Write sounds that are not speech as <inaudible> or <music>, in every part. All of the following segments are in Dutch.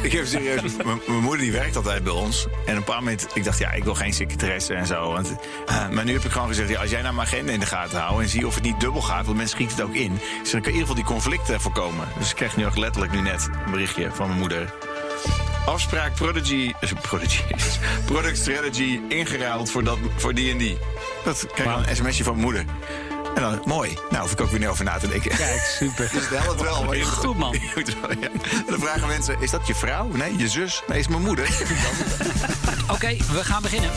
<laughs> ik heb serieus... Mijn moeder die werkt altijd bij ons. En een paar momenten... Ik dacht, ja, ik wil geen secretaresse en zo. Want, eh, maar nu heb ik gewoon gezegd... Ja, als jij nou mijn agenda in de gaten houdt... en zie of het niet dubbel gaat... want mensen schieten het ook in... Dus dan kan in ieder geval die conflicten voorkomen. Dus ik krijg nu ook letterlijk nu net een berichtje van mijn moeder. Afspraak Prodigy... eh, Prodigy... Product Strategy ingeruild voor, dat, voor die en die. Dat krijg ik een sms'je van mijn moeder. En dan, mooi. Nou, hoef ik ook weer niet over na te denken. Kijk, super. <laughs> Dus de helft wel. Maar je Goed, man. je moet wel, ja. En dan vragen mensen, is dat je vrouw? Nee, je zus? Nee, is mijn moeder. <laughs> Oké, we gaan beginnen.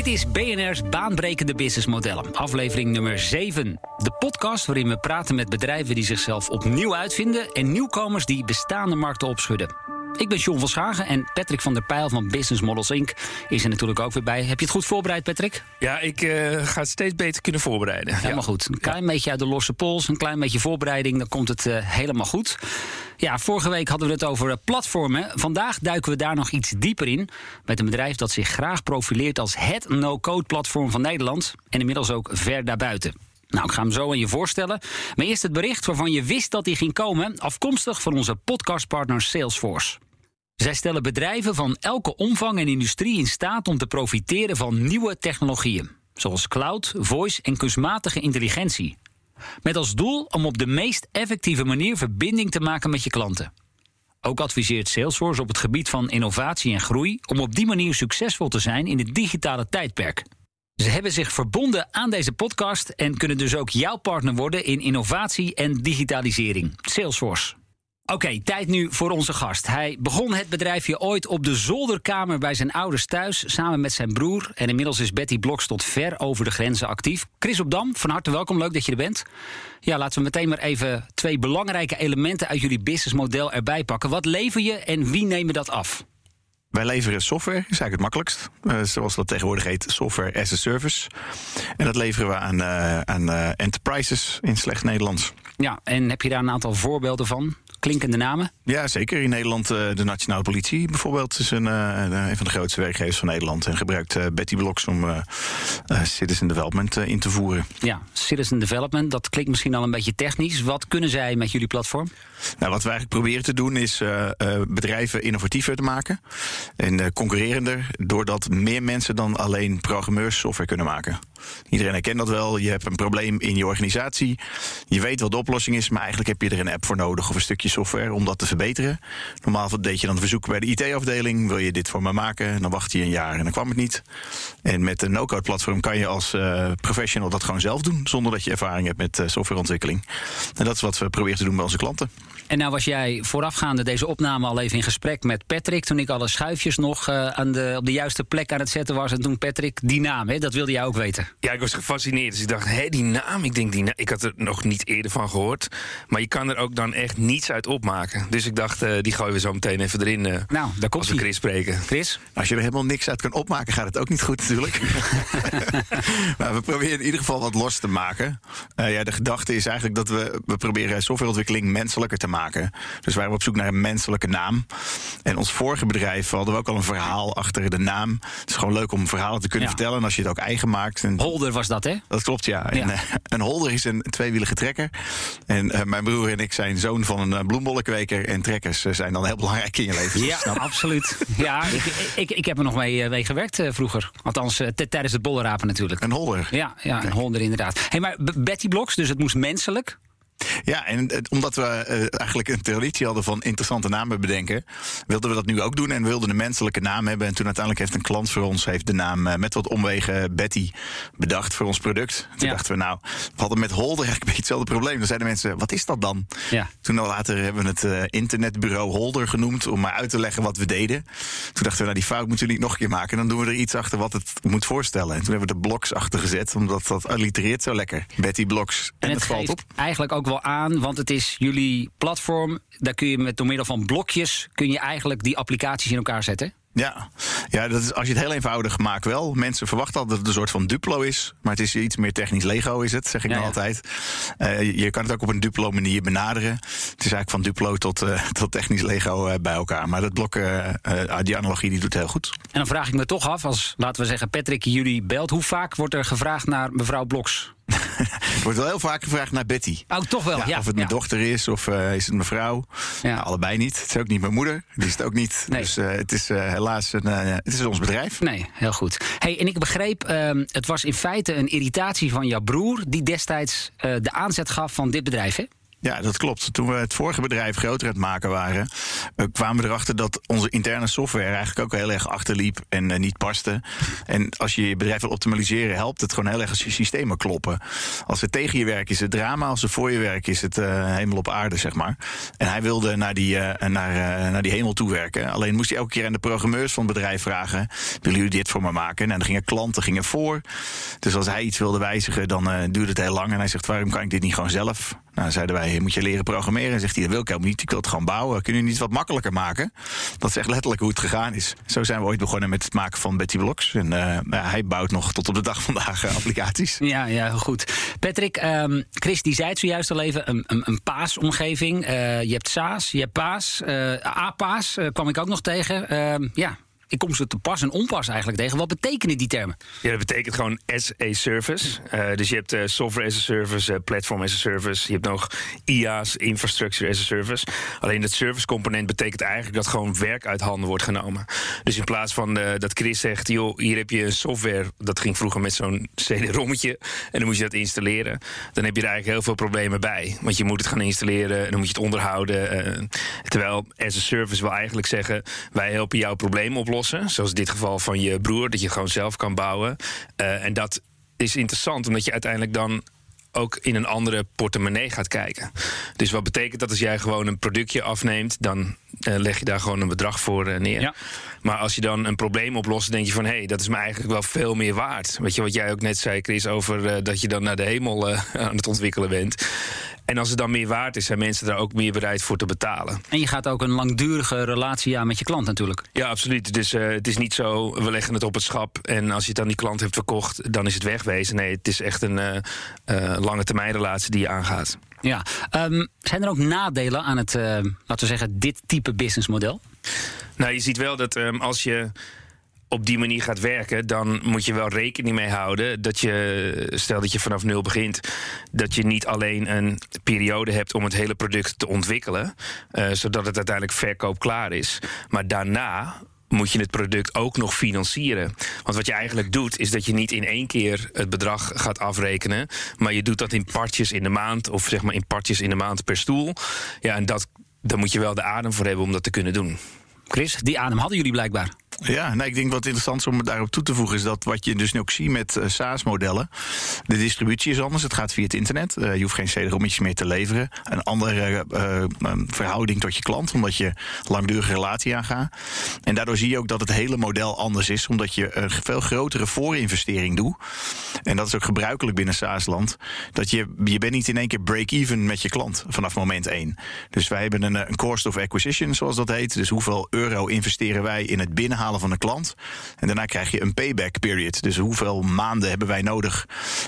Dit is BNR's Baanbrekende Businessmodellen, aflevering nummer 7. De podcast waarin we praten met bedrijven die zichzelf opnieuw uitvinden... en nieuwkomers die bestaande markten opschudden. Ik ben John van Schagen en Patrick van der Pijl van Business Models Inc. is er natuurlijk ook weer bij. Heb je het goed voorbereid, Patrick? Ja, ik eh, ga het steeds beter kunnen voorbereiden. Helemaal goed. Een klein beetje uit de losse pols, een klein beetje voorbereiding, dan komt het eh, helemaal goed. Ja, vorige week hadden we het over eh, platformen. Vandaag duiken we daar nog iets dieper in. Met een bedrijf dat zich graag profileert als het no-code platform van Nederland. En inmiddels ook ver daarbuiten. Nou, ik ga hem zo aan je voorstellen. Maar eerst het bericht waarvan je wist dat hij ging komen, afkomstig van onze podcastpartner Salesforce. Zij stellen bedrijven van elke omvang en industrie in staat om te profiteren van nieuwe technologieën, zoals cloud, voice en kunstmatige intelligentie. Met als doel om op de meest effectieve manier verbinding te maken met je klanten. Ook adviseert Salesforce op het gebied van innovatie en groei om op die manier succesvol te zijn in het digitale tijdperk. Ze hebben zich verbonden aan deze podcast en kunnen dus ook jouw partner worden in innovatie en digitalisering. Salesforce. Oké, tijd nu voor onze gast. Hij begon het bedrijfje ooit op de zolderkamer bij zijn ouders thuis... samen met zijn broer. En inmiddels is Betty Bloks tot ver over de grenzen actief. Chris op Dam, van harte welkom. Leuk dat je er bent. Ja, laten we meteen maar even twee belangrijke elementen... uit jullie businessmodel erbij pakken. Wat lever je en wie nemen dat af? Wij leveren software, is eigenlijk het makkelijkst. Eh, zoals dat tegenwoordig heet, software as a service. En dat leveren we aan, eh, aan eh, enterprises in slecht Nederlands. Ja, en heb je daar een aantal voorbeelden van? Klinkende namen? Ja, zeker. In Nederland uh, de Nationale Politie bijvoorbeeld is een, uh, een van de grootste werkgevers van Nederland. En gebruikt uh, Betty Blocks om citizen development in te voeren. Ja, citizen development, dat klinkt misschien al een beetje technisch. Wat kunnen zij met jullie platform? Nou, wat we eigenlijk proberen te doen is bedrijven innovatiever te maken. En concurrerender, doordat meer mensen dan alleen programmeurs software kunnen maken. Iedereen herkent dat wel. Je hebt een probleem in je organisatie. Je weet wat de oplossing is, maar eigenlijk heb je er een app voor nodig of een stukje software om dat te verbeteren. Normaal deed je dan een verzoek bij de IT-afdeling. Wil je dit voor me maken? En dan wacht je een jaar en dan kwam het niet. En met een no-code platform kan je als uh, professional dat gewoon zelf doen, zonder dat je ervaring hebt met uh, softwareontwikkeling. En dat is wat we proberen te doen bij onze klanten. En nou was jij voorafgaande deze opname al even in gesprek met Patrick. Toen ik alle schuifjes nog uh, aan de, op de juiste plek aan het zetten was. En toen Patrick, die naam, hè, dat wilde jij ook weten. Ja, ik was gefascineerd. Dus ik dacht, hé, die naam, ik denk die naam. Ik had er nog niet eerder van gehoord. Maar je kan er ook dan echt niets uit opmaken. Dus ik dacht, uh, die gooien we zo meteen even erin. Uh, nou, daar komt als we Chris spreken. Chris? Als je er helemaal niks uit kan opmaken, gaat het ook niet goed natuurlijk. <laughs> maar we proberen in ieder geval wat los te maken. Uh, ja, de gedachte is eigenlijk dat we, we proberen softwareontwikkeling menselijker te maken. Dus wij waren op zoek naar een menselijke naam. En ons vorige bedrijf hadden we ook al een verhaal achter de naam. Het is gewoon leuk om verhalen te kunnen ja. vertellen. En als je het ook eigen maakt. En Holder was dat, hè? Dat klopt, ja. ja. En, uh, een holder is een tweewielige trekker. En uh, mijn broer en ik zijn zoon van een uh, bloembollenkweker. En trekkers zijn dan heel belangrijk in je leven. Ja, snap. absoluut. Ja, <laughs> ik, ik, ik heb er nog mee, mee gewerkt vroeger. Althans, tijdens het bollenrapen natuurlijk. Een holder? Ja, ja een holder inderdaad. Hey, maar Betty Blocks, dus het moest menselijk. Ja, en omdat we uh, eigenlijk een traditie hadden van interessante namen bedenken, wilden we dat nu ook doen en wilden een menselijke naam hebben. En toen uiteindelijk heeft een klant voor ons heeft de naam uh, met wat omwegen Betty bedacht voor ons product. Toen ja. dachten we, nou, we hadden met Holder eigenlijk een beetje hetzelfde probleem. Dan zeiden mensen, wat is dat dan? Ja. Toen later hebben we het internetbureau Holder genoemd om maar uit te leggen wat we deden. Toen dachten we, nou, die fout moeten we niet nog een keer maken. Dan doen we er iets achter wat het moet voorstellen. En toen hebben we de bloks achter gezet, omdat dat allitereert zo lekker. Betty Bloks. En, en het, het valt op. Eigenlijk ook wel aan, want het is jullie platform. Daar kun je met door middel van blokjes kun je eigenlijk die applicaties in elkaar zetten. Ja, ja dat is, als je het heel eenvoudig maakt wel. Mensen verwachten altijd dat het een soort van Duplo is. Maar het is iets meer technisch Lego is het, zeg ik Ja, ja. altijd. Eh, je kan het ook op een Duplo manier benaderen. Het is eigenlijk van Duplo tot, eh, <laughs> tot technisch Lego eh, bij elkaar. Maar dat blok, die analogie die doet heel goed. En dan vraag ik me toch af, als laten we zeggen Patrick jullie belt, hoe vaak wordt er gevraagd naar mevrouw Bloks? Er <laughs> wordt wel heel vaak gevraagd naar Betty. Oh, toch wel, ja. of het mijn ja. dochter is of eh, is het mijn vrouw. Ja. Nou, allebei niet. Het is ook niet mijn moeder. Die is het ook niet. Nee. Dus eh, het is eh, helaas een, het is ons bedrijf. Nee, heel goed. Hey, en ik begreep, ehm, het was in feite een irritatie van jouw broer... die destijds de aanzet gaf van dit bedrijf, hè? Ja, dat klopt. Toen we het vorige bedrijf groter aan het maken waren, eh, kwamen we erachter dat onze interne software eigenlijk ook heel erg achterliep en eh, niet paste. En als je je bedrijf wil optimaliseren, helpt het gewoon heel erg als je systemen kloppen. Als het tegen je werkt is het drama, als het voor je werkt is het eh, hemel op aarde, zeg maar. En hij wilde naar die, naar, naar die hemel toe werken. Alleen moest hij elke keer aan de programmeurs van het bedrijf vragen: willen jullie dit voor me maken? En dan gingen klanten gingen voor. Dus als hij iets wilde wijzigen, dan duurde het heel lang. En hij zegt: waarom kan ik dit niet gewoon zelf? Nou, zeiden wij, moet je leren programmeren? En zegt hij, dat wil ik helemaal niet. Ik wil het gewoon bouwen. Kunnen jullie niet wat makkelijker maken? Dat is echt letterlijk hoe het gegaan is. Zo zijn we ooit begonnen met het maken van Betty Blocks. En eh, ja, hij bouwt nog tot op de dag <laughs> vandaag eh, applicaties. Ja, ja, goed. Patrick, ehm, Chris die zei het zojuist al even, een, een, een paasomgeving. Eh, je hebt SaaS, je hebt Paas, eh, kwam ik ook nog tegen. Ehm, ja, ik kom ze te pas en onpas eigenlijk tegen. Wat betekenen die termen? Ja, dat betekent gewoon as a service. Eh, dus je hebt eh, software as a service, eh, platform as a service. Je hebt nog IaaS, infrastructure as a service. Alleen dat service component betekent eigenlijk dat gewoon werk uit handen wordt genomen. Dus in plaats van dat Chris zegt, joh, hier heb je een software. Dat ging vroeger met zo'n <laughs> CD-rommetje. En dan moet je dat installeren. Dan heb je er eigenlijk heel veel problemen bij. Want je moet het gaan installeren en dan moet je het onderhouden. terwijl as a service wil eigenlijk zeggen, wij helpen jouw probleem oplossen. Zoals in dit geval van je broer, dat je gewoon zelf kan bouwen. Eh, en dat is interessant, omdat je uiteindelijk dan ook in een andere portemonnee gaat kijken. Dus wat betekent dat als jij gewoon een productje afneemt, dan eh, leg je daar gewoon een bedrag voor eh, neer. Ja. Maar als je dan een probleem oplost, denk je van hé, hey, dat is me eigenlijk wel veel meer waard. Weet je wat jij ook net zei, Chris, over eh, dat je dan naar de hemel <laughs> aan het ontwikkelen bent. En als het dan meer waard is, zijn mensen daar ook meer bereid voor te betalen. En je gaat ook een langdurige relatie aan met je klant natuurlijk. Ja, absoluut. Dus het is niet zo, we leggen het op het schap en als je het aan die klant hebt verkocht, dan is het wegwezen. Nee, het is echt een lange termijn relatie die je aangaat. Ja. Ehm, zijn er ook nadelen aan het, eh, laten we zeggen, dit type businessmodel? Nou, je ziet wel dat ehm, als je op die manier gaat werken, dan moet je wel rekening mee houden dat je, stel dat je vanaf nul begint, dat je niet alleen een periode hebt om het hele product te ontwikkelen, eh, zodat het uiteindelijk verkoopklaar is, maar daarna moet je het product ook nog financieren. Want wat je eigenlijk doet, is dat je niet in één keer het bedrag gaat afrekenen, maar je doet dat in partjes in de maand, of zeg maar in partjes in de maand per stoel. Ja, en dat, daar moet je wel de adem voor hebben om dat te kunnen doen. Chris, die adem hadden jullie blijkbaar. Ja, nou, ik denk wat interessant is om daarop toe te voegen... is dat wat je dus nu ook ziet met eh, SaaS-modellen... de distributie is anders, het gaat via het internet. Eh, je hoeft geen CD-rommetjes meer te leveren. Een andere eh, verhouding tot je klant, omdat je langdurige relatie aangaat. En daardoor zie je ook dat het hele model anders is... omdat je een veel grotere voorinvestering doet. En dat is ook gebruikelijk binnen SaaS-land. Dat je, je bent niet in één keer break-even met je klant vanaf moment één. Dus wij hebben een, een cost of acquisition, zoals dat heet. Dus hoeveel euro investeren wij in het binnenhalen van een klant. En daarna krijg je een payback period. Dus hoeveel maanden hebben wij nodig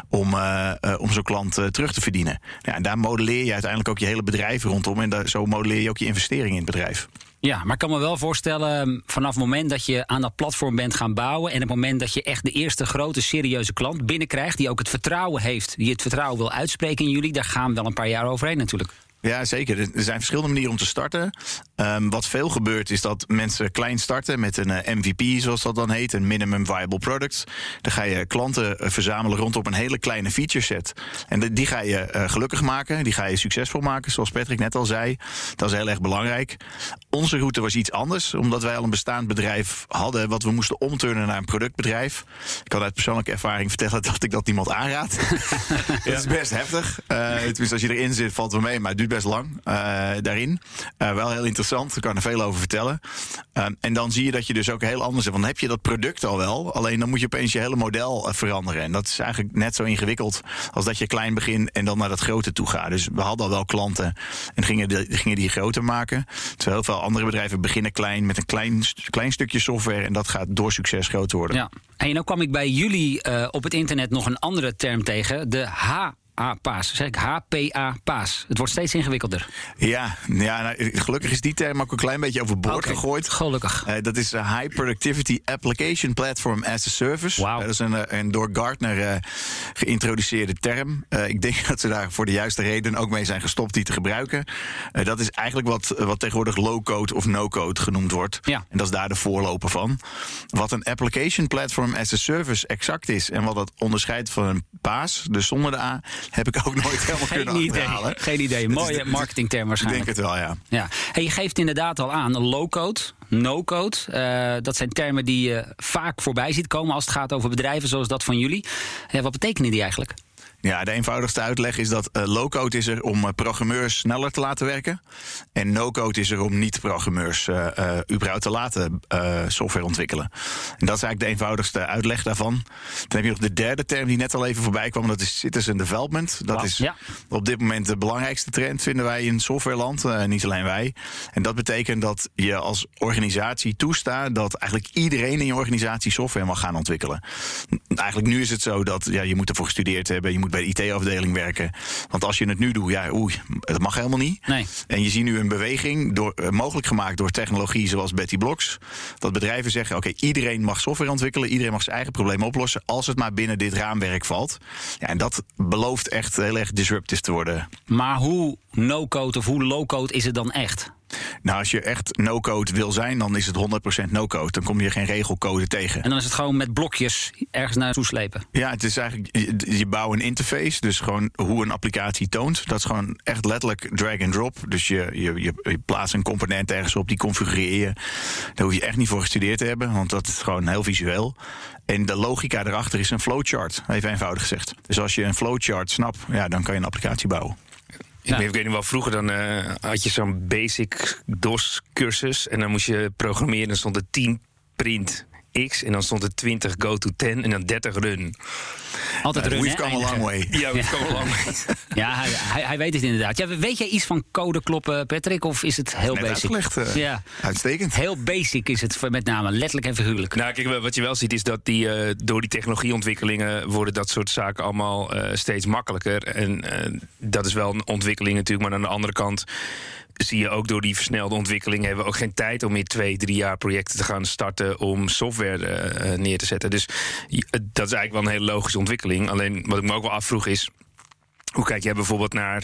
om, eh, eh, om zo'n klant eh, terug te verdienen. Ja, en daar modelleer je uiteindelijk ook je hele bedrijf rondom. En daar, zo modelleer je ook je investering in het bedrijf. Ja, maar ik kan me wel voorstellen, vanaf het moment dat je aan dat platform bent gaan bouwen en het moment dat je echt de eerste grote serieuze klant binnenkrijgt, die ook het vertrouwen heeft, die het vertrouwen wil uitspreken in jullie, daar gaan wel een paar jaar overheen natuurlijk. Ja, zeker. Er zijn verschillende manieren om te starten. Um, wat veel gebeurt is dat mensen klein starten met een uh, MVP, zoals dat dan heet, een minimum viable product. Dan ga je klanten uh, verzamelen rondom een hele kleine feature set. En die ga je uh, gelukkig maken, die ga je succesvol maken, zoals Patrick net al zei. Dat is heel erg belangrijk. Onze route was iets anders, omdat wij al een bestaand bedrijf hadden wat we moesten omturnen naar een productbedrijf. Ik kan uit persoonlijke ervaring vertellen <laughs> dat ik dat niemand aanraad. <laughs> dat is best heftig. Uh, tenminste, als je erin zit, valt het wel mee, maar het duurt best lang uh, daarin. Uh, wel heel interessant, ik kan er veel over vertellen. Uh, en dan zie je dat je dus ook heel anders. Want heb je dat product al wel, alleen dan moet je opeens je hele model veranderen. En dat is eigenlijk net zo ingewikkeld als dat je klein begint en dan naar dat grote toe gaat. Dus we hadden al wel klanten en gingen, de, gingen die groter maken. Terwijl heel veel andere bedrijven beginnen klein met een klein, klein stukje software en dat gaat door succes groter worden. Ja. En nou kwam ik bij jullie op het internet nog een andere term tegen, de H H-paas. Zeg ik HPA-paas. Het wordt steeds ingewikkelder. Ja, ja nou, gelukkig is die term ook een klein beetje overboord okay. gegooid. Gelukkig. Uh, dat is een High Productivity Application Platform as a Service. Wow. Uh, dat is een, een door Gartner uh, geïntroduceerde term. ik denk <laughs> dat ze daar voor de juiste reden ook mee zijn gestopt die te gebruiken. dat is eigenlijk wat, wat tegenwoordig low-code of no-code genoemd wordt. Ja. En dat is daar de voorloper van. Wat een Application Platform as a Service exact is en wat dat onderscheidt van een paas, dus zonder de A heb ik ook nooit <laughs> helemaal Geen kunnen idee. achterhalen. Geen idee. Mooie marketingterm Ik waarschijnlijk. denk het wel, ja. Ja. Hey, je geeft inderdaad al aan low-code, no-code. Uh, dat zijn termen die je vaak voorbij ziet komen als het gaat over bedrijven zoals dat van jullie. Ja, wat betekenen die eigenlijk? Ja, de eenvoudigste uitleg is dat uh, low-code is er om uh, programmeurs sneller te laten werken. En no-code is er om niet-programmeurs uh, überhaupt te laten software ontwikkelen. En dat is eigenlijk de eenvoudigste uitleg daarvan. Dan heb je nog de derde term die net al even voorbij kwam. Dat is citizen development. Dat Wow, is ja. op dit moment de belangrijkste trend, vinden wij in softwareland. niet alleen wij. En dat betekent dat je als organisatie toestaat dat eigenlijk iedereen in je organisatie software mag gaan ontwikkelen. Eigenlijk nu is het zo dat ja, je moet ervoor gestudeerd hebben. Je moet bij de IT-afdeling werken. Want als je het nu doet, ja, oei, dat mag helemaal niet. Nee. En je ziet nu een beweging, door, uh, mogelijk gemaakt door technologie zoals Betty Blocks. Dat bedrijven zeggen: oké, iedereen mag software ontwikkelen, iedereen mag zijn eigen problemen oplossen. als het maar binnen dit raamwerk valt. Ja, en dat belooft echt heel erg disruptief te worden. Maar hoe no-code of hoe low-code is het dan echt? Nou, als je echt no-code wil zijn, dan is het 100% no-code. Dan kom je geen regelcode tegen. En dan is het gewoon met blokjes ergens naartoe slepen. Ja, het is eigenlijk, je, je bouwt een interface, dus gewoon hoe een applicatie toont. Dat is gewoon echt letterlijk drag and drop. Dus je, je, je, je plaatst een component ergens op, die configureer je. Daar hoef je echt niet voor gestudeerd te hebben, want dat is gewoon heel visueel. En de logica erachter is een flowchart, even eenvoudig gezegd. Dus als je een flowchart snapt, ja, dan kan je een applicatie bouwen. Ik weet niet wel, vroeger dan uh, had je zo'n basic DOS-cursus. En dan moest je programmeren. Dan stond er 10 print X. En dan stond er 20 go to 10 en dan 30 run. Altijd run, We've come a long way. Ja, we komen al lang. <laughs> Ja, hij, hij, weet het inderdaad. Ja, weet jij iets van code kloppen, Patrick? Of is het heel Net basic? uitgelegd. eh, Ja. Uitstekend. Heel basic is het met name, letterlijk en figuurlijk. Nou, kijk, wat je wel ziet is dat die, uh, door die technologieontwikkelingen worden dat soort zaken allemaal uh, steeds makkelijker. En dat is wel een ontwikkeling natuurlijk, maar aan de andere kant zie je ook door die versnelde ontwikkeling hebben we ook geen tijd om in twee, drie jaar projecten te gaan starten om software uh, neer te zetten. Dus dat is eigenlijk wel een hele logische ontwikkeling. Alleen wat ik me ook wel afvroeg is. Hoe kijk jij bijvoorbeeld naar.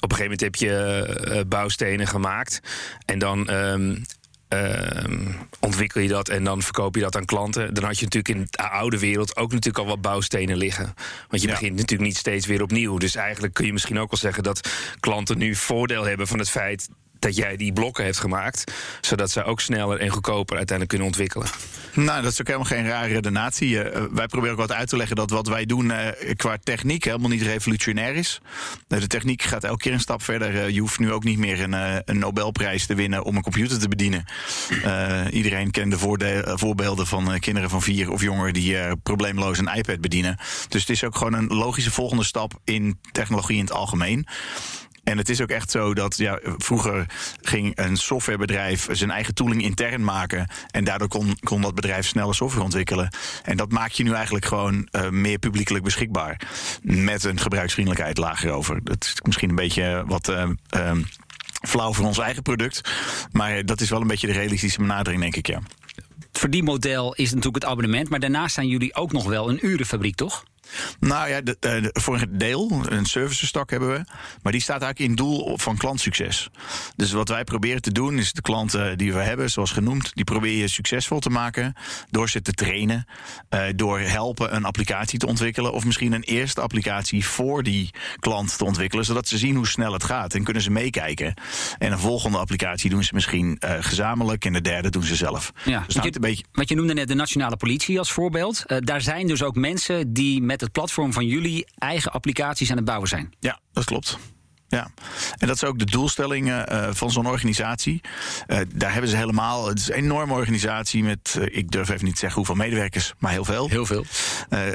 Op een gegeven moment heb je uh, bouwstenen gemaakt. En dan. Uh, ontwikkel je dat en dan verkoop je dat aan klanten. Dan had je natuurlijk in de oude wereld ook natuurlijk al wat bouwstenen liggen. Want je ja. begint natuurlijk niet steeds weer opnieuw. Dus eigenlijk kun je misschien ook wel zeggen dat klanten nu voordeel hebben van het feit dat jij die blokken hebt gemaakt, zodat ze ook sneller en goedkoper uiteindelijk kunnen ontwikkelen. Nou, dat is ook helemaal geen rare redenatie. Uh, wij proberen ook wat uit te leggen dat wat wij doen uh, qua techniek helemaal niet revolutionair is. Uh, de techniek gaat elke keer een stap verder. je hoeft nu ook niet meer een, een, Nobelprijs te winnen om een computer te bedienen. iedereen kent de voorbeelden van kinderen van vier of jonger die probleemloos een iPad bedienen. Dus het is ook gewoon een logische volgende stap in technologie in het algemeen. En het is ook echt zo dat ja, vroeger ging een softwarebedrijf zijn eigen tooling intern maken. En daardoor kon, kon dat bedrijf sneller software ontwikkelen. En dat maak je nu eigenlijk gewoon uh, meer publiekelijk beschikbaar. Met een gebruiksvriendelijkheid lager over. Dat is misschien een beetje wat. Uh, uh, flauw voor ons eigen product. Maar dat is wel een beetje de realistische benadering, denk ik, ja. Het verdienmodel is natuurlijk het abonnement. Maar daarnaast zijn jullie ook nog wel een urenfabriek, toch? Nou ja, de, de, voor een deel, een servicestak hebben we. Maar die staat eigenlijk in doel van klantsucces. Dus wat wij proberen te doen, is de klanten die we hebben, zoals genoemd, die probeer je succesvol te maken. Door ze te trainen. Uh, door helpen een applicatie te ontwikkelen. Of misschien een eerste applicatie voor die klant te ontwikkelen. Zodat ze zien hoe snel het gaat. En kunnen ze meekijken. En een volgende applicatie doen ze misschien uh, gezamenlijk. En de derde doen ze zelf. Ja, dus wat, je, een beetje... wat je noemde net de nationale politie als voorbeeld. Uh, daar zijn dus ook mensen die met het platform van jullie eigen applicaties aan het bouwen zijn. Ja, dat klopt. Ja, en dat is ook de doelstelling uh, van zo'n organisatie. Uh, daar hebben ze helemaal. Het is een enorme organisatie met, uh, ik durf even niet te zeggen hoeveel medewerkers, maar heel veel. Heel veel.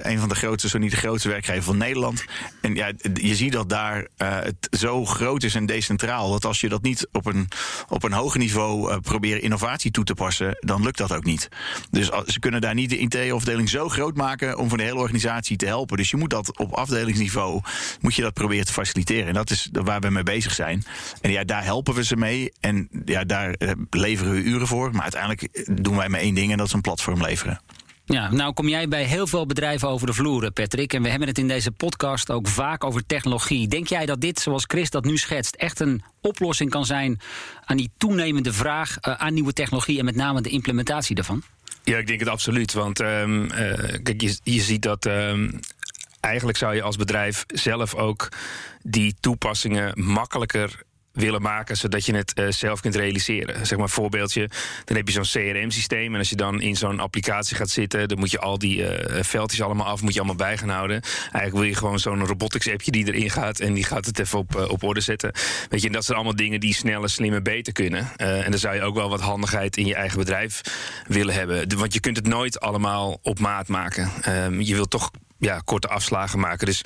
een van de grootste, zo niet de grootste werkgever van Nederland. En ja, je ziet dat daar het zo groot is en decentraal. Dat als je dat niet op een, op een hoger niveau probeert innovatie toe te passen, dan lukt dat ook niet. Dus ze kunnen daar niet de IT-afdeling zo groot maken om voor de hele organisatie te helpen. Dus je moet dat op afdelingsniveau moet je dat proberen te faciliteren. En dat is waar we mee bezig zijn. En ja, daar helpen we ze mee. En ja, daar eh, leveren we uren voor. Maar uiteindelijk doen wij maar één ding en dat is een platform leveren. Ja, nou kom jij bij heel veel bedrijven over de vloer, Patrick. En we hebben het in deze podcast ook vaak over technologie. Denk jij dat dit, zoals Chris dat nu schetst, echt een oplossing kan zijn aan die toenemende vraag uh, aan nieuwe technologie en met name de implementatie daarvan? Ja, ik denk het absoluut. Want um, uh, kijk, je, je ziet dat um, eigenlijk zou je als bedrijf zelf ook die toepassingen makkelijker willen maken, zodat je het uh, zelf kunt realiseren. Zeg maar voorbeeldje, dan heb je zo'n CRM-systeem... en als je dan in zo'n applicatie gaat zitten... dan moet je al die uh, veldjes allemaal af, moet je allemaal bij gaan houden. Eigenlijk wil je gewoon zo'n robotics-appje die erin gaat... en die gaat het even op, uh, op orde zetten. Weet je, en dat zijn allemaal dingen die sneller, slimmer, beter kunnen. en dan zou je ook wel wat handigheid in je eigen bedrijf willen hebben. Want je kunt het nooit allemaal op maat maken. Ehm, je wilt toch ja, korte afslagen maken. Dus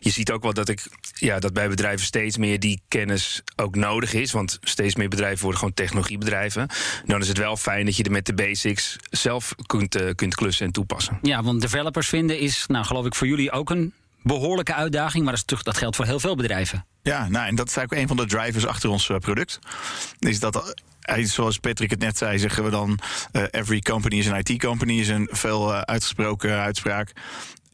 je ziet ook wel dat, ik, ja, dat bij bedrijven steeds meer die kennis ook nodig is. Want steeds meer bedrijven worden gewoon technologiebedrijven. Dan is het wel fijn dat je er met de basics zelf kunt, uh, kunt klussen en toepassen. Ja, want developers vinden is, nou geloof ik, voor jullie ook een behoorlijke uitdaging. Maar dat, is dat geldt voor heel veel bedrijven. Ja, nou, en dat is eigenlijk een van de drivers achter ons uh, product. Is dat zoals Patrick het net zei, zeggen we dan: uh, every company is an IT company, is een veel uh, uitgesproken uitspraak.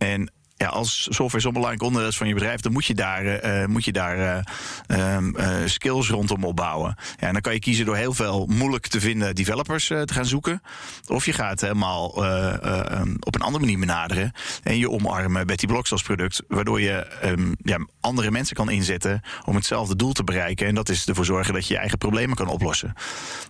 En ja, als software zo'n belangrijk onderdeel is van je bedrijf, dan moet je daar, uh, moet je daar um, uh, skills rondom opbouwen. Ja, en dan kan je kiezen door heel veel moeilijk te vinden developers te gaan zoeken. Of je gaat helemaal um, op een andere manier benaderen en je omarmen Betty Blocks als product, waardoor je um, ja, andere mensen kan inzetten om hetzelfde doel te bereiken. En dat is ervoor zorgen dat je je eigen problemen kan oplossen.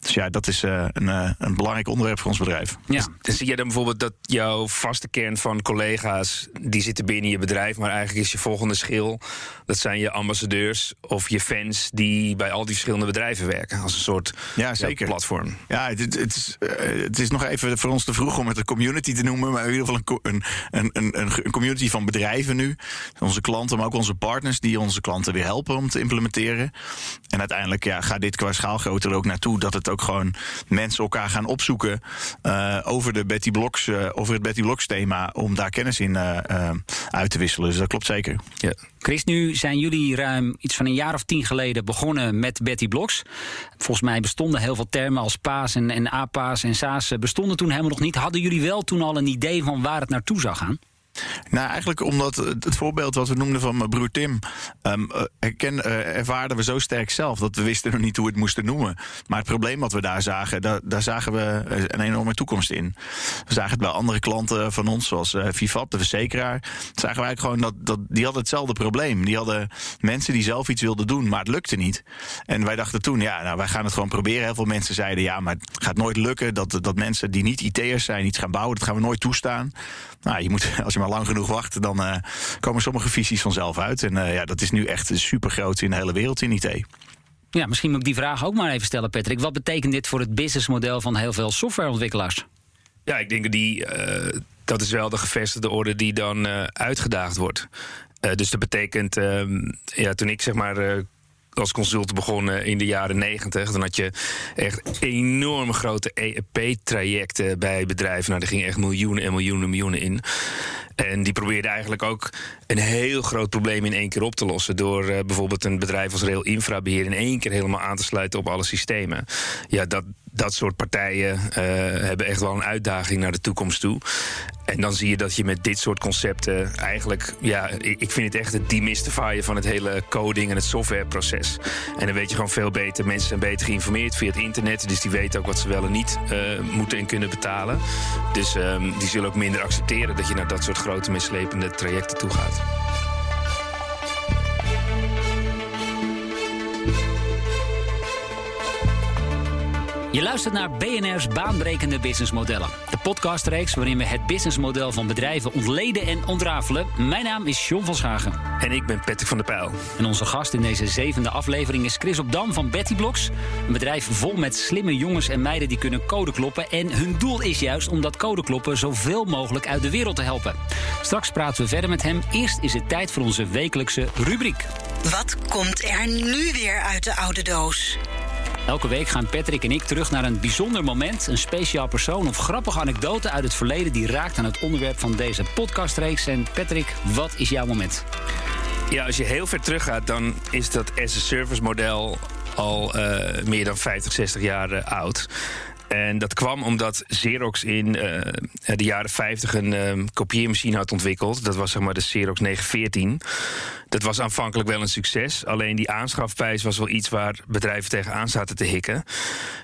Dus ja, dat is een, een belangrijk onderwerp voor ons bedrijf. Ja. Zie je dan bijvoorbeeld dat jouw vaste kern van collega's die binnen je bedrijf, maar eigenlijk is je volgende schil. Dat zijn je ambassadeurs of je fans die bij al die verschillende bedrijven werken. Als een soort ja, zeker. platform. Ja, het, het, is, uh, het is nog even voor ons te vroeg om het een community te noemen. Maar in ieder geval een, een, een, een, community van bedrijven nu. Onze klanten, maar ook onze partners die onze klanten weer helpen om te implementeren. En uiteindelijk ja, gaat dit qua schaalgrootte er ook naartoe dat het ook gewoon mensen elkaar gaan opzoeken uh, over, de Betty Blocks, uh, over het Betty Blocks thema. Om daar kennis in uit te wisselen. Dus dat klopt zeker. Ja. Chris, nu zijn jullie ruim iets van een jaar of tien geleden begonnen met Betty Blocks. Volgens mij bestonden heel veel termen als paas en, en apaas en saas bestonden toen helemaal nog niet. Hadden jullie wel toen al een idee van waar het naartoe zou gaan? Nou, eigenlijk omdat het voorbeeld wat we noemden van mijn broer Tim... Um, herken, uh, ervaarden we zo sterk zelf dat we wisten nog niet hoe we het moesten noemen. Maar het probleem wat we daar zagen, daar, daar zagen we een enorme toekomst in. We zagen het bij andere klanten van ons, zoals uh, Vivat, de verzekeraar. Zagen wij gewoon dat, dat die hadden hetzelfde probleem. Die hadden mensen die zelf iets wilden doen, maar het lukte niet. En wij dachten toen, ja, nou, wij gaan het gewoon proberen. Heel veel mensen zeiden, ja, maar het gaat nooit lukken... dat, dat mensen die niet IT'ers zijn iets gaan bouwen. Dat gaan we nooit toestaan. Nou, je moet, <laughs> als je maar lang genoeg wacht, dan uh, komen sommige visies vanzelf uit. En uh, ja, dat is nu echt super groot in de hele wereld in IT. Ja, misschien moet ik die vraag ook maar even stellen, Patrick. Wat betekent dit voor het businessmodel van heel veel softwareontwikkelaars? Ja, ik denk die, uh, dat is wel de gevestigde orde die dan uitgedaagd wordt. dus dat betekent, ehm, ja, toen ik zeg maar als consultant begonnen in de jaren negentig. Dan had je echt enorme grote EEP-trajecten bij bedrijven. Nou, er gingen echt miljoenen en miljoenen miljoenen in. En die probeerden eigenlijk ook een heel groot probleem in één keer op te lossen. Door uh, bijvoorbeeld een bedrijf als Rail Infrabeheer in één keer helemaal aan te sluiten op alle systemen. Ja, dat, dat soort partijen uh, hebben echt wel een uitdaging naar de toekomst toe. En dan zie je dat je met dit soort concepten eigenlijk, ja, ik vind het echt het demystifyen van het hele coding en het softwareproces. En dan weet je gewoon veel beter. Mensen zijn beter geïnformeerd via het internet, dus die weten ook wat ze wel en niet uh, moeten en kunnen betalen. Dus um, die zullen ook minder accepteren dat je naar dat soort grote mislepende trajecten toe Je luistert naar BNR's baanbrekende businessmodellen. De podcastreeks waarin we het businessmodel van bedrijven ontleden en ontrafelen. Mijn naam is John van Schagen. En ik ben Patrick van der Pijl. En onze gast in deze zevende aflevering is Chris op Dam van Betty Blocks. Een bedrijf vol met slimme jongens en meiden die kunnen code kloppen. En hun doel is juist om dat code kloppen zoveel mogelijk uit de wereld te helpen. Straks praten we verder met hem. Eerst is het tijd voor onze wekelijkse rubriek. Wat komt er nu weer uit de oude doos? Elke week gaan Patrick en ik terug naar een bijzonder moment, een speciaal persoon of grappige anekdote uit het verleden die raakt aan het onderwerp van deze podcastreeks. En Patrick, wat is jouw moment? Ja, als je heel ver teruggaat, dan is dat as-a-service model al uh, meer dan 50, 60 jaar uh, oud. En dat kwam omdat Xerox in uh, de jaren 50 een uh, kopieermachine had ontwikkeld. Dat was zeg maar de Xerox 914. Dat was aanvankelijk wel een succes. Alleen die aanschafprijs was wel iets waar bedrijven tegenaan zaten te hikken.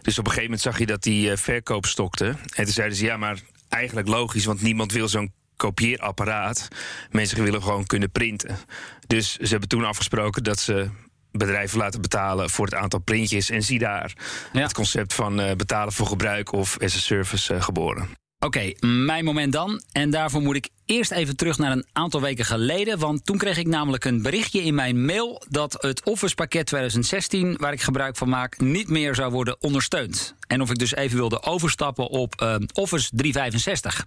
Dus op een gegeven moment zag je dat die uh, verkoop stokte. En toen zeiden ze: ja, maar eigenlijk logisch, want niemand wil zo'n kopieerapparaat. Mensen willen gewoon kunnen printen. Dus ze hebben toen afgesproken dat ze bedrijven laten betalen voor het aantal printjes. En zie daar ja. het concept van uh, betalen voor gebruik of as a service uh, geboren. Oké, okay, mijn moment dan. En daarvoor moet ik eerst even terug naar een aantal weken geleden. Want toen kreeg ik namelijk een berichtje in mijn mail dat het Office pakket 2016, waar ik gebruik van maak, niet meer zou worden ondersteund. En of ik dus even wilde overstappen op uh, Office 365.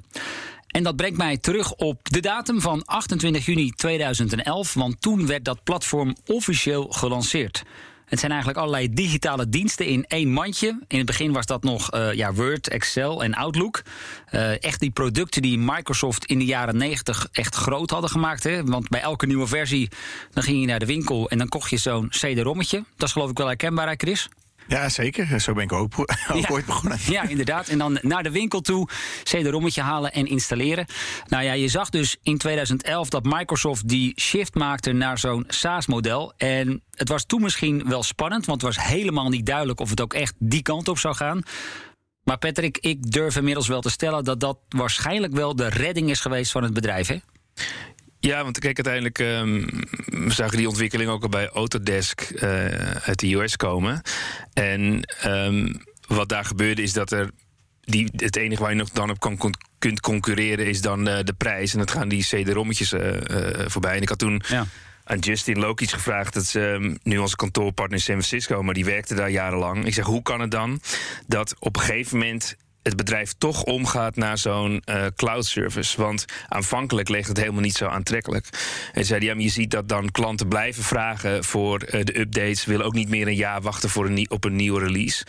En dat brengt mij terug op de datum van 28 juni 2011, want toen werd dat platform officieel gelanceerd. Het zijn eigenlijk allerlei digitale diensten in één mandje. In het begin was dat nog uh, ja, Word, Excel en Outlook. Uh, echt die producten die Microsoft in de jaren 90 echt groot hadden gemaakt. Hè? Want bij elke nieuwe versie dan ging je naar de winkel en dan kocht je zo'n CD-rommetje. Dat is geloof ik wel herkenbaar, hè, Chris? Ja, zeker. Zo ben ik ook, <laughs> ook ja. ooit begonnen. Ja, inderdaad. En dan naar de winkel toe, CD-rommetje halen en installeren. Nou ja, je zag dus in 2011 dat Microsoft die shift maakte naar zo'n SaaS-model. En het was toen misschien wel spannend, want het was helemaal niet duidelijk of het ook echt die kant op zou gaan. Maar Patrick, ik durf inmiddels wel te stellen dat dat waarschijnlijk wel de redding is geweest van het bedrijf, hè? Ja, want kijk, uiteindelijk um, we zagen die ontwikkeling ook al bij Autodesk uh, uit de US komen. En um, wat daar gebeurde is dat er. Die, het enige waar je nog dan op kan, kunt concurreren is dan uh, de prijs. En dat gaan die CD-rommetjes uh, voorbij. En ik had toen. Ja aan Justin Lokic gevraagd. Dat is um, nu onze kantoorpartner in San Francisco, maar die werkte daar jarenlang. Ik zeg, hoe kan het dan dat op een gegeven moment het bedrijf toch omgaat naar zo'n uh, cloud service. Want aanvankelijk leek het helemaal niet zo aantrekkelijk. En zei ja, je ziet dat dan klanten blijven vragen voor uh, de updates, willen ook niet meer een jaar wachten voor een, op een nieuwe release.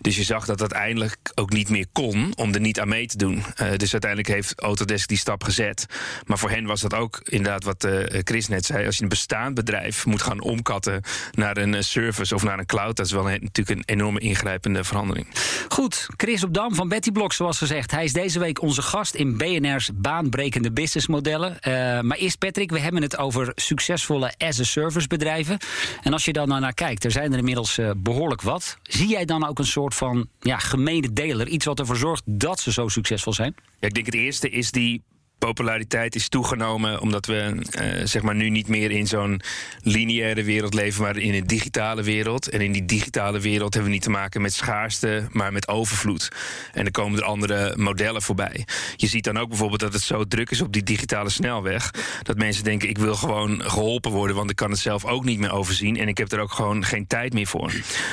Dus je zag dat dat eindelijk ook niet meer kon om er niet aan mee te doen. Uh, dus uiteindelijk heeft Autodesk die stap gezet. Maar voor hen was dat ook inderdaad wat Chris net zei. Als je een bestaand bedrijf moet gaan omkatten naar een service of naar een cloud, dat is wel natuurlijk een enorme ingrijpende verandering. Goed, Chris op Dam van Betty Blok, zoals gezegd. Hij is deze week onze gast in BNR's baanbrekende businessmodellen. Uh, maar eerst Patrick, we hebben het over succesvolle as-a-service bedrijven. En als je dan naar kijkt, er zijn er inmiddels uh, behoorlijk wat. Zie jij dan ook een soort van ja, gemene deler? Iets wat ervoor zorgt dat ze zo succesvol zijn? Ja, ik denk het eerste is die populariteit is toegenomen omdat we uh, zeg maar nu niet meer in zo'n lineaire wereld leven, maar in een digitale wereld. En in die digitale wereld hebben we niet te maken met schaarste, maar met overvloed. En er komen er andere modellen voorbij. Je ziet dan ook bijvoorbeeld dat het zo druk is op die digitale snelweg, dat mensen denken: ik wil gewoon geholpen worden, want ik kan het zelf ook niet meer overzien en ik heb er ook gewoon geen tijd meer voor.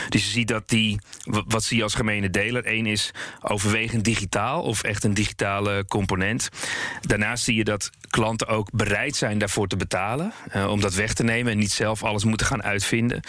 Dus je ziet dat die, wat zie je als gemene deler? Eén is overwegend digitaal of echt een digitale component. Daarnaast zie je dat klanten ook bereid zijn daarvoor te betalen. Uh, om dat weg te nemen en niet zelf alles moeten gaan uitvinden.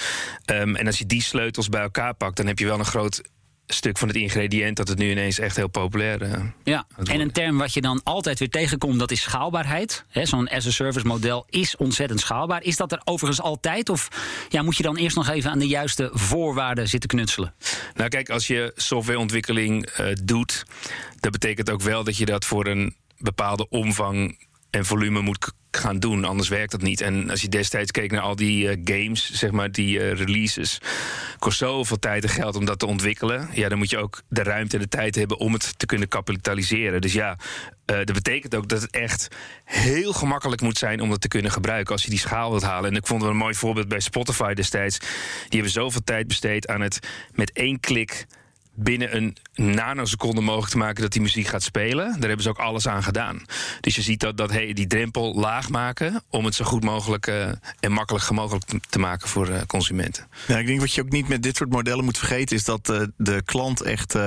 Um, en als je die sleutels bij elkaar pakt, dan heb je wel een groot stuk van het ingrediënt dat het nu ineens echt heel populair uh, Ja, en een term wat je dan altijd weer tegenkomt, dat is schaalbaarheid. Zo'n as-a-service model is ontzettend schaalbaar. Is dat er overigens altijd? Of ja, moet je dan eerst nog even aan de juiste voorwaarden zitten knutselen? Nou kijk, als je softwareontwikkeling uh, doet, dat betekent ook wel dat je dat voor een bepaalde omvang en volume moet gaan doen, anders werkt dat niet. En als je destijds keek naar al die uh, games, zeg maar, die uh, releases, kost zoveel tijd en geld om dat te ontwikkelen. Ja, dan moet je ook de ruimte en de tijd hebben om het te kunnen kapitaliseren. Dus ja, uh, dat betekent ook dat het echt heel gemakkelijk moet zijn om dat te kunnen gebruiken als je die schaal wilt halen. En ik vond het een mooi voorbeeld bij Spotify destijds. Die hebben zoveel tijd besteed aan het met één klik binnen een nanoseconde mogelijk te maken dat die muziek gaat spelen. Daar hebben ze ook alles aan gedaan. Dus je ziet dat, dat hey, die drempel laag maken om het zo goed mogelijk uh, en makkelijk mogelijk te maken voor uh, consumenten. Ja, ik denk wat je ook niet met dit soort modellen moet vergeten, is dat uh, de klant echt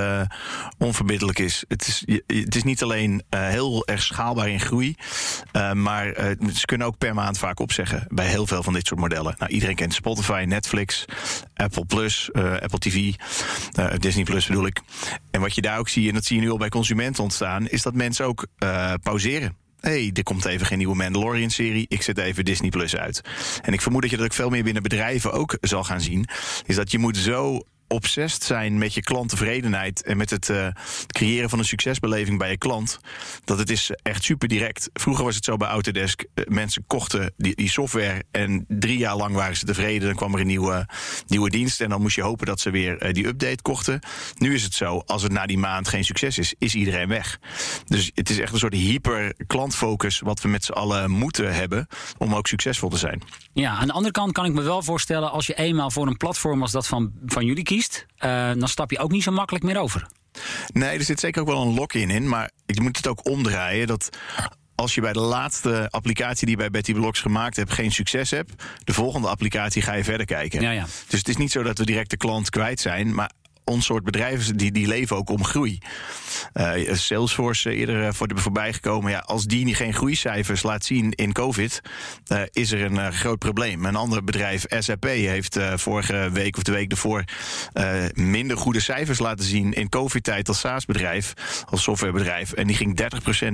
onverbiddelijk is. Het is, het is niet alleen heel erg schaalbaar in groei, maar ze kunnen ook per maand vaak opzeggen bij heel veel van dit soort modellen. Nou, iedereen kent Spotify, Netflix, Apple Plus, Apple TV, Disney Plus bedoel ik. En wat je daar ook ziet, en dat zie je nu al bij consumenten ontstaan, is dat mensen ook uh, pauzeren. hey, er komt even geen nieuwe Mandalorian-serie. Ik zet even Disney Plus uit. En ik vermoed dat je dat ook veel meer binnen bedrijven ook zal gaan zien. Is dat je moet zo obsessed zijn met je klanttevredenheid en met het uh, creëren van een succesbeleving bij je klant, dat het is echt super direct. Vroeger was het zo bij Autodesk, uh, mensen kochten die, die, software en drie jaar lang waren ze tevreden. Dan kwam er een nieuwe, nieuwe dienst en dan moest je hopen dat ze weer uh, die update kochten. Nu is het zo, als het na die maand geen succes is, is iedereen weg. Dus het is echt een soort hyper klantfocus wat we met z'n allen moeten hebben om ook succesvol te zijn. Ja, aan de andere kant kan ik me wel voorstellen als je eenmaal voor een platform als dat van, van jullie kiest uh, dan stap je ook niet zo makkelijk meer over. Nee, er zit zeker ook wel een lock-in in. Maar je moet het ook omdraaien. Dat als je bij de laatste applicatie die je bij Betty Blocks gemaakt hebt geen succes hebt, de volgende applicatie ga je verder kijken. Ja, ja. Dus het is niet zo dat we direct de klant kwijt zijn, maar ons soort bedrijven die, die leven ook om groei. Uh, Salesforce uh, eerder uh, voor de voorbij gekomen. Ja, als die geen groeicijfers laat zien in COVID, is er een groot probleem. Een ander bedrijf, SAP, heeft vorige week of de week ervoor minder goede cijfers laten zien in COVID-tijd als SaaS-bedrijf, als softwarebedrijf. En die ging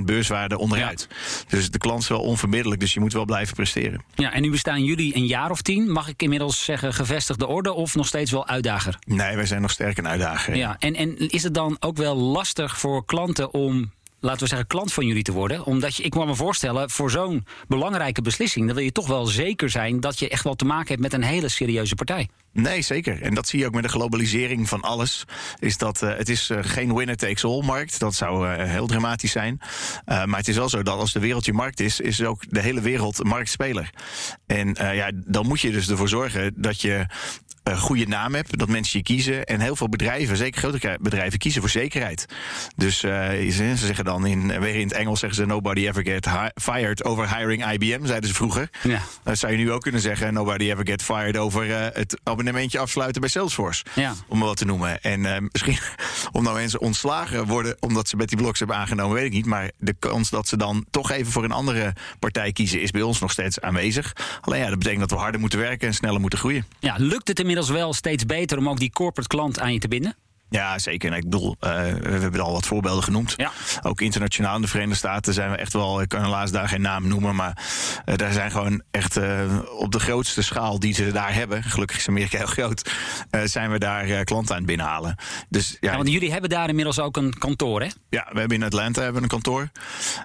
30% beurswaarde onderuit. Ja. Dus de klant is wel onvermiddelijk, dus je moet wel blijven presteren. Ja, en nu bestaan jullie een jaar of tien. Mag ik inmiddels zeggen gevestigde orde of nog steeds wel uitdager? Nee, wij zijn nog sterk een uitdaging. Ja, en, en is het dan ook wel lastig voor klanten om laten we zeggen, klant van jullie te worden. Omdat je, ik kan me voorstellen, voor zo'n belangrijke beslissing, dan wil je toch wel zeker zijn dat je echt wel te maken hebt met een hele serieuze partij. Nee, zeker. En dat zie je ook met de globalisering van alles. Is dat uh, het is uh, geen winner takes all markt. Dat zou uh, heel dramatisch zijn. maar het is wel zo dat als de wereld je markt is, is ook de hele wereld marktspeler. En ja, dan moet je dus ervoor zorgen dat je een goede naam hebt, dat mensen je kiezen. En heel veel bedrijven, zeker grote bedrijven, kiezen voor zekerheid. Dus ze zeggen dan in, weer in het Engels zeggen ze nobody ever get fired over hiring IBM, zeiden ze vroeger. Ja. Dat zou je nu ook kunnen zeggen, nobody ever get fired over het abonnementje afsluiten bij Salesforce. Ja. Om maar wat te noemen. En uh, misschien <laughs> om nou mensen ontslagen worden omdat ze Betty Blocks hebben aangenomen, weet ik niet. Maar de kans dat ze dan toch even voor een andere partij kiezen, is bij ons nog steeds aanwezig. Alleen ja, dat betekent dat we harder moeten werken en sneller moeten groeien. Ja, lukt het inmiddels wel steeds beter om ook die corporate klant aan je te binden? Ja, zeker. ik bedoel, uh, we hebben al wat voorbeelden genoemd. Ja. Ook internationaal in de Verenigde Staten zijn we echt wel, ik kan helaas daar geen naam noemen, maar uh, daar zijn gewoon echt uh, op de grootste schaal die ze daar hebben, gelukkig is Amerika heel groot, zijn we daar klanten aan het binnenhalen. Dus, ja, ja, want jullie hebben daar inmiddels ook een kantoor, hè? Ja, we hebben in Atlanta hebben een kantoor.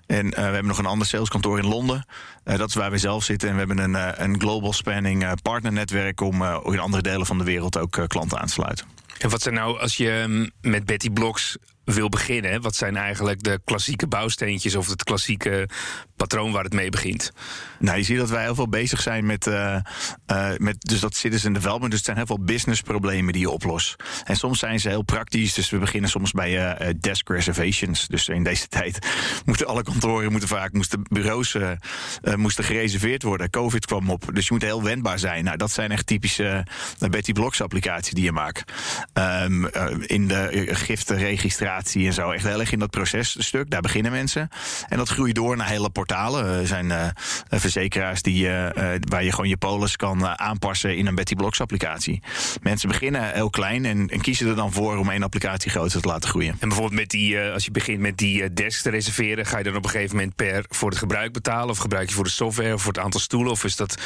En we hebben nog een ander saleskantoor in Londen. dat is waar we zelf zitten. En we hebben een, een global spanning partnernetwerk om in andere delen van de wereld ook klanten aan te sluiten. En wat zijn nou, als je mm, met Betty Blocks wil beginnen, wat zijn eigenlijk de klassieke bouwsteentjes of het klassieke patroon waar het mee begint? Nou, je ziet dat wij heel veel bezig zijn met, uh, uh, met dus dat citizen development. Dus het zijn heel veel businessproblemen die je oplost. En soms zijn ze heel praktisch. Dus we beginnen soms bij uh, desk reservations. Dus in deze tijd <laughs> moeten alle kantoren, moeten vaak, moesten bureaus moesten gereserveerd worden. Covid kwam op. Dus je moet heel wendbaar zijn. Nou, dat zijn echt typische Betty Blocks applicaties die je maakt. Um, in de giftenregistratie en zo. Echt heel erg in dat processtuk. Daar beginnen mensen. En dat groeit door naar hele portalen. Er zijn verzekeraars die, uh, waar je gewoon je polis kan aanpassen in een Betty Blocks applicatie. Mensen beginnen heel klein en, en, kiezen er dan voor om één applicatie groter te laten groeien. En bijvoorbeeld met die, als je begint met die desk te reserveren, ga je dan op een gegeven moment per voor het gebruik betalen? Of gebruik je voor de software of voor het aantal stoelen? Of is dat,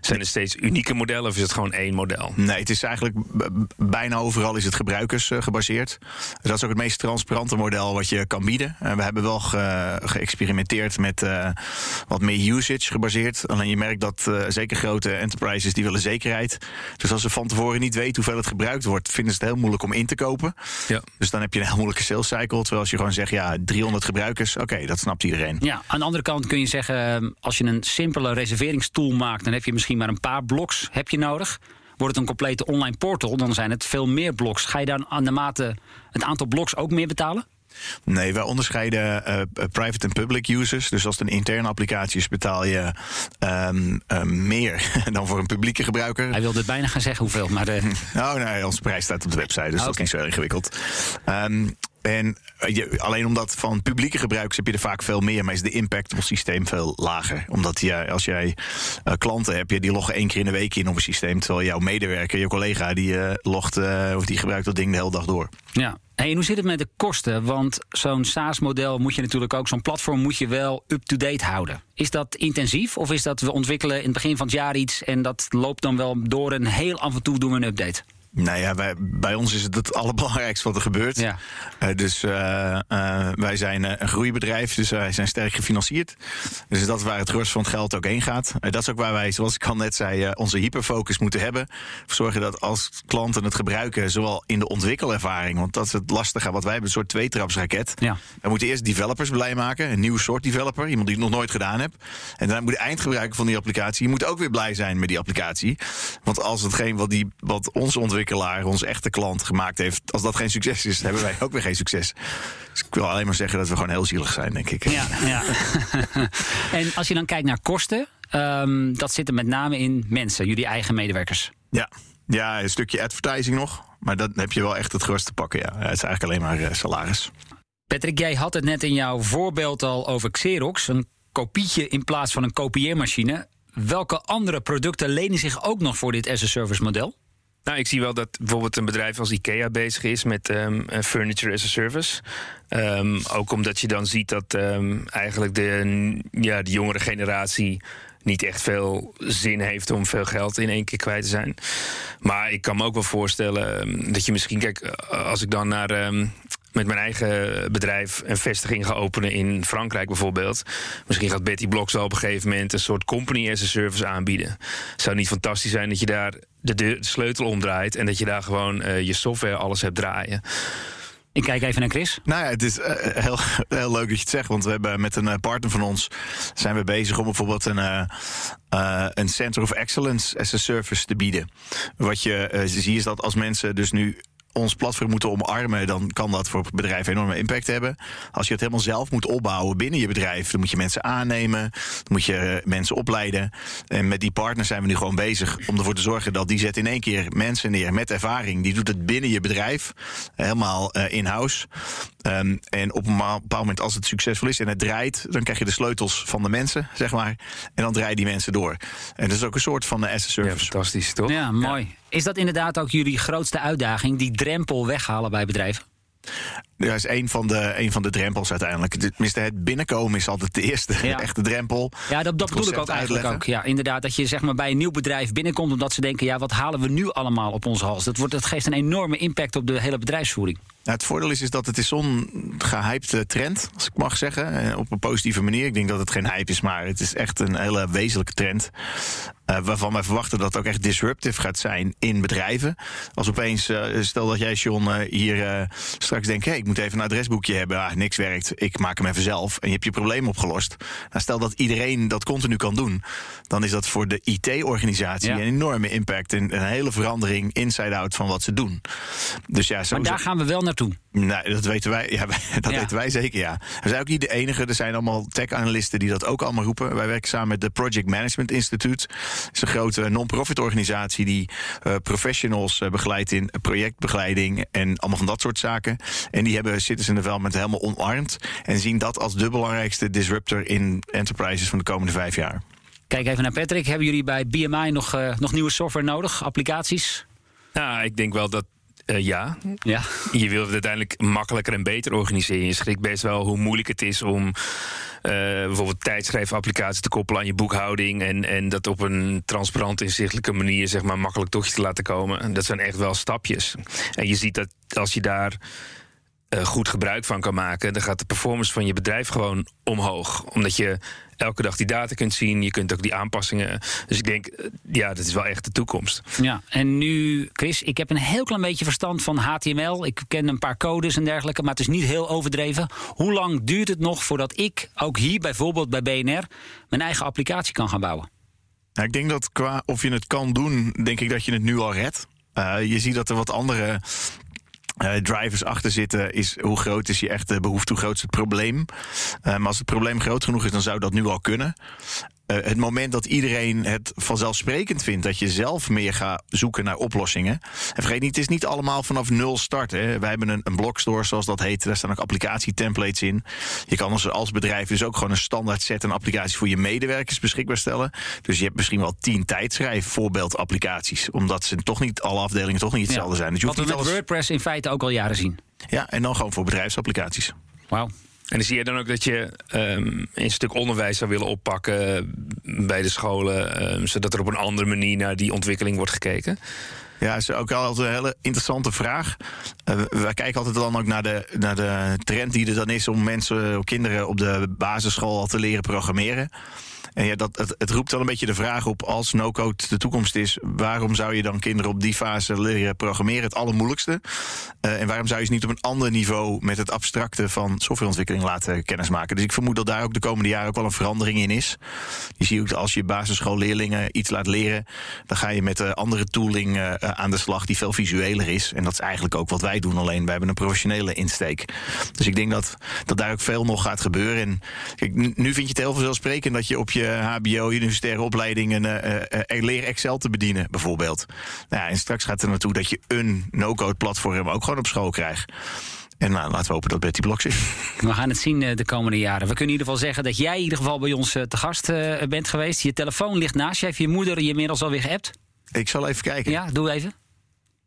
zijn er steeds unieke modellen of is het gewoon één model? Nee, het is eigenlijk bijna overal is het gebruikers gebaseerd. Dat is ook het meest transparante model wat je kan bieden. we hebben wel ge geëxperimenteerd met wat meer usage gebaseerd. Alleen je merkt dat uh, zeker grote enterprises die willen zekerheid. Dus als ze van tevoren niet weten hoeveel het gebruikt wordt, vinden ze het heel moeilijk om in te kopen. Ja. Dus dan heb je een heel moeilijke sales cycle. Terwijl als je gewoon zegt, ja, 300 gebruikers, oké, dat snapt iedereen. Ja, aan de andere kant kun je zeggen, als je een simpele reserveringstool maakt, dan heb je misschien maar een paar bloks heb je nodig. Wordt het een complete online portal, dan zijn het veel meer blogs. Ga je dan aan de mate het aantal blogs ook meer betalen? Nee, wij onderscheiden uh, private en public users. Dus als het een interne applicatie is, betaal je um, uh, meer <laughs> dan voor een publieke gebruiker. Hij wilde bijna gaan zeggen hoeveel, maar. De... oh, <laughs> nee, onze prijs staat op de website, dus dat is niet zo ingewikkeld. Um, en je, alleen omdat van publieke gebruikers heb je er vaak veel meer, maar is de impact op het systeem veel lager. Omdat je, als jij uh, klanten hebt, die loggen één keer in de week in op een systeem, terwijl jouw medewerker, je collega, die uh, logt of die gebruikt dat ding de hele dag door. Ja. En hoe zit het met de kosten? Want zo'n SaaS-model moet je natuurlijk ook, zo'n platform moet je wel up-to-date houden. Is dat intensief of is dat we ontwikkelen in het begin van het jaar iets en dat loopt dan wel door en heel af en toe doen we een update? Nou ja, wij, bij ons is het het allerbelangrijkste wat er gebeurt. Ja. Uh, dus uh, uh, wij zijn een groeibedrijf, dus wij zijn sterk gefinancierd. Dus dat is waar het rust van het geld ook heen gaat. dat is ook waar wij, zoals ik al net zei, onze hyperfocus moeten hebben. Zorgen dat als klanten het gebruiken, zowel in de ontwikkelervaring, want dat is het lastige wat wij hebben, een soort tweetrapsraket. Ja. We moeten eerst developers blij maken, een nieuw soort developer, iemand die het nog nooit gedaan heeft. En dan moet de eindgebruiker van die applicatie, moet ook weer blij zijn met die applicatie. Want als hetgeen wat, die, wat onze ontwikkelaar ontwikkelaar, onze echte klant, gemaakt heeft. Als dat geen succes is, hebben wij ook weer geen succes. Dus ik wil alleen maar zeggen dat we gewoon heel zielig zijn, denk ik. Ja, ja. <laughs> en als je dan kijkt naar kosten, um, dat zit er met name in mensen, jullie eigen medewerkers. Ja. Ja, een stukje advertising nog. Maar dan heb je wel echt het grootste te pakken. Ja. Het is eigenlijk alleen maar uh, salaris. Patrick, jij had het net in jouw voorbeeld al over Xerox. Een kopietje in plaats van een kopieermachine. Welke andere producten lenen zich ook nog voor dit as-a-service model? Nou, ik zie wel dat bijvoorbeeld een bedrijf als IKEA bezig is met um, furniture as a service. Um, ook omdat je dan ziet dat um, eigenlijk de, ja, de jongere generatie niet echt veel zin heeft om veel geld in één keer kwijt te zijn. Maar ik kan me ook wel voorstellen dat je misschien, kijk, als ik dan naar met mijn eigen bedrijf een vestiging ga openen in Frankrijk bijvoorbeeld. Misschien gaat Betty Blocks wel op een gegeven moment een soort company as a service aanbieden. Zou niet fantastisch zijn dat je daar de, de sleutel omdraait en dat je daar gewoon uh, je software alles hebt draaien? Ik kijk even naar Chris. Nou ja, het is uh, heel, heel leuk dat je het zegt. Want we hebben met een partner van ons zijn we bezig om bijvoorbeeld een, uh, uh, een Center of Excellence as a service te bieden. Wat je ziet is dat als mensen dus nu ons platform moeten omarmen, dan kan dat voor bedrijven enorme impact hebben. Als je het helemaal zelf moet opbouwen binnen je bedrijf, dan moet je mensen aannemen, dan moet je eh, mensen opleiden. En met die partners zijn we nu gewoon bezig om ervoor te zorgen dat die zet in één keer mensen neer met ervaring. Die doet het binnen je bedrijf, helemaal uh, in-house. Um, en op een bepaald moment, als het succesvol is en het draait, dan krijg je de sleutels van de mensen, zeg maar. En dan draaien die mensen door. En dat is ook een soort van de asset service. Ja, fantastisch, toch? Ja, mooi. Ja. Is dat inderdaad ook jullie grootste uitdaging, die drempel weghalen bij bedrijven? Dat is een van, de, een van de drempels uiteindelijk. Tenminste, het binnenkomen is altijd de eerste ja. <laughs> echte drempel. Ja, dat, dat bedoel ik ook eigenlijk ook. Ja, inderdaad, dat je zeg maar, bij een nieuw bedrijf binnenkomt... omdat ze denken, ja, wat halen we nu allemaal op onze hals? Dat, wordt, dat geeft een enorme impact op de hele bedrijfsvoering. Nou, het voordeel is, is dat het is zo'n gehypte trend, als ik mag zeggen. Op een positieve manier. Ik denk dat het geen hype is, maar het is echt een hele wezenlijke trend. Uh, waarvan wij verwachten dat het ook echt disruptive gaat zijn in bedrijven. Als opeens, uh, stel dat jij, John, uh, hier straks denkt... Hey, ik moet even een adresboekje hebben, ah, niks werkt, ik maak hem even zelf... en je hebt je probleem opgelost. Nou, stel dat iedereen dat continu kan doen... dan is dat voor de IT-organisatie ja. een enorme impact... en een hele verandering inside-out van wat ze doen. Dus ja, zo, maar daar gaan we wel naartoe. Nee, dat weten wij, ja, <laughs> dat ja. weten wij zeker, ja. We zijn ook niet de enige. Er zijn allemaal tech-analisten die dat ook allemaal roepen. Wij werken samen met de Project Management Institute. Is een grote non-profit organisatie die uh, professionals uh, begeleidt in projectbegeleiding en allemaal van dat soort zaken. En die hebben Citizen Development helemaal omarmd en zien dat als de belangrijkste disruptor in enterprises van de komende vijf jaar. Kijk even naar Patrick. Hebben jullie bij BMI nog, uh, nog nieuwe software nodig, applicaties? Nou, ik denk wel dat uh, ja. ja. Je wilt het uiteindelijk makkelijker en beter organiseren. Je schrikt best wel hoe moeilijk het is om uh, bijvoorbeeld tijdschrijfapplicaties te koppelen aan je boekhouding. En, en dat op een transparant, inzichtelijke manier zeg maar, makkelijk toch te laten komen. En dat zijn echt wel stapjes. En je ziet dat als je daar uh, goed gebruik van kan maken, dan gaat de performance van je bedrijf gewoon omhoog. Omdat je elke dag die data kunt zien. Je kunt ook die aanpassingen. Dus ik denk, eh, ja, dat is wel echt de toekomst. Ja, en nu, Chris, ik heb een heel klein beetje verstand van HTML. Ik ken een paar codes en dergelijke, maar het is niet heel overdreven. Hoe lang duurt het nog voordat ik, ook hier bijvoorbeeld bij BNR, mijn eigen applicatie kan gaan bouwen? Nou, ik denk dat qua of je het kan doen, denk ik dat je het nu al redt. Uh, je ziet dat er wat andere uh, drivers achter zitten, is hoe groot is je echte behoefte, hoe groot is het probleem. Uh, maar als het probleem groot genoeg is, dan zou dat nu al kunnen. Uh, het moment dat iedereen het vanzelfsprekend vindt dat je zelf meer gaat zoeken naar oplossingen. En vergeet niet, het is niet allemaal vanaf nul starten. Wij hebben een, een blogstore, zoals dat heet. Daar staan ook applicatietemplates in. Je kan als, als bedrijf dus ook gewoon een standaard set en applicatie voor je medewerkers beschikbaar stellen. Dus je hebt misschien wel tien tijdschrijf voorbeeldapplicaties. Omdat ze toch niet, alle afdelingen toch niet hetzelfde ja, zijn. Dus je hoeft Wat we met alles... WordPress in feite ook al jaren zien. Ja, en dan gewoon voor bedrijfsapplicaties. Wauw. En zie je dan ook dat je um, een stuk onderwijs zou willen oppakken bij de scholen, um, zodat er op een andere manier naar die ontwikkeling wordt gekeken? Ja, dat is ook altijd een hele interessante vraag. Uh, wij kijken altijd dan ook naar de, naar de trend die er dan is om mensen, kinderen op de basisschool al te leren programmeren. En ja, dat, het, het roept dan een beetje de vraag op: als no-code de toekomst is, waarom zou je dan kinderen op die fase leren programmeren? Het allermoeilijkste. Uh, en waarom zou je ze niet op een ander niveau met het abstracte van softwareontwikkeling laten kennismaken? Dus ik vermoed dat daar ook de komende jaren ook wel een verandering in is. Je ziet ook als je basisschoolleerlingen iets laat leren, dan ga je met uh, andere tooling uh, aan de slag die veel visueler is. En dat is eigenlijk ook wat wij doen, alleen wij hebben een professionele insteek. Dus ik denk dat, dat daar ook veel nog gaat gebeuren. En nu vind je het heel vanzelfsprekend dat je op je HBO, universitaire opleidingen uh, uh, leren Excel te bedienen, bijvoorbeeld. Nou ja, en straks gaat er naartoe dat je een no-code platform ook gewoon op school krijgt. En nou, laten we hopen dat Betty Blok zit. We gaan het zien de komende jaren. We kunnen in ieder geval zeggen dat jij in ieder geval bij ons te gast bent geweest. Je telefoon ligt naast je. Heeft je moeder je inmiddels alweer geappt? Ik zal even kijken. Ja, doe even.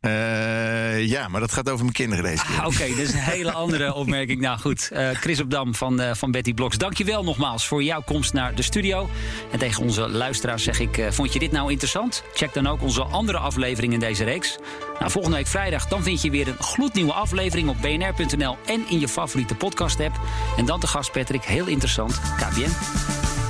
Uh, ja, maar dat gaat over mijn kinderen deze keer. Ah, Oké, dat is een hele andere opmerking. Nou goed, uh, Chris op Dam van, uh, van Betty Bloks. Dankjewel nogmaals voor jouw komst naar de studio. En tegen onze luisteraars zeg ik, vond je dit nou interessant? Check dan ook onze andere afleveringen in deze reeks. Nou, volgende week vrijdag dan vind je weer een gloednieuwe aflevering op bnr.nl en in je favoriete podcast app. En dan te gast Patrick, heel interessant, KBN.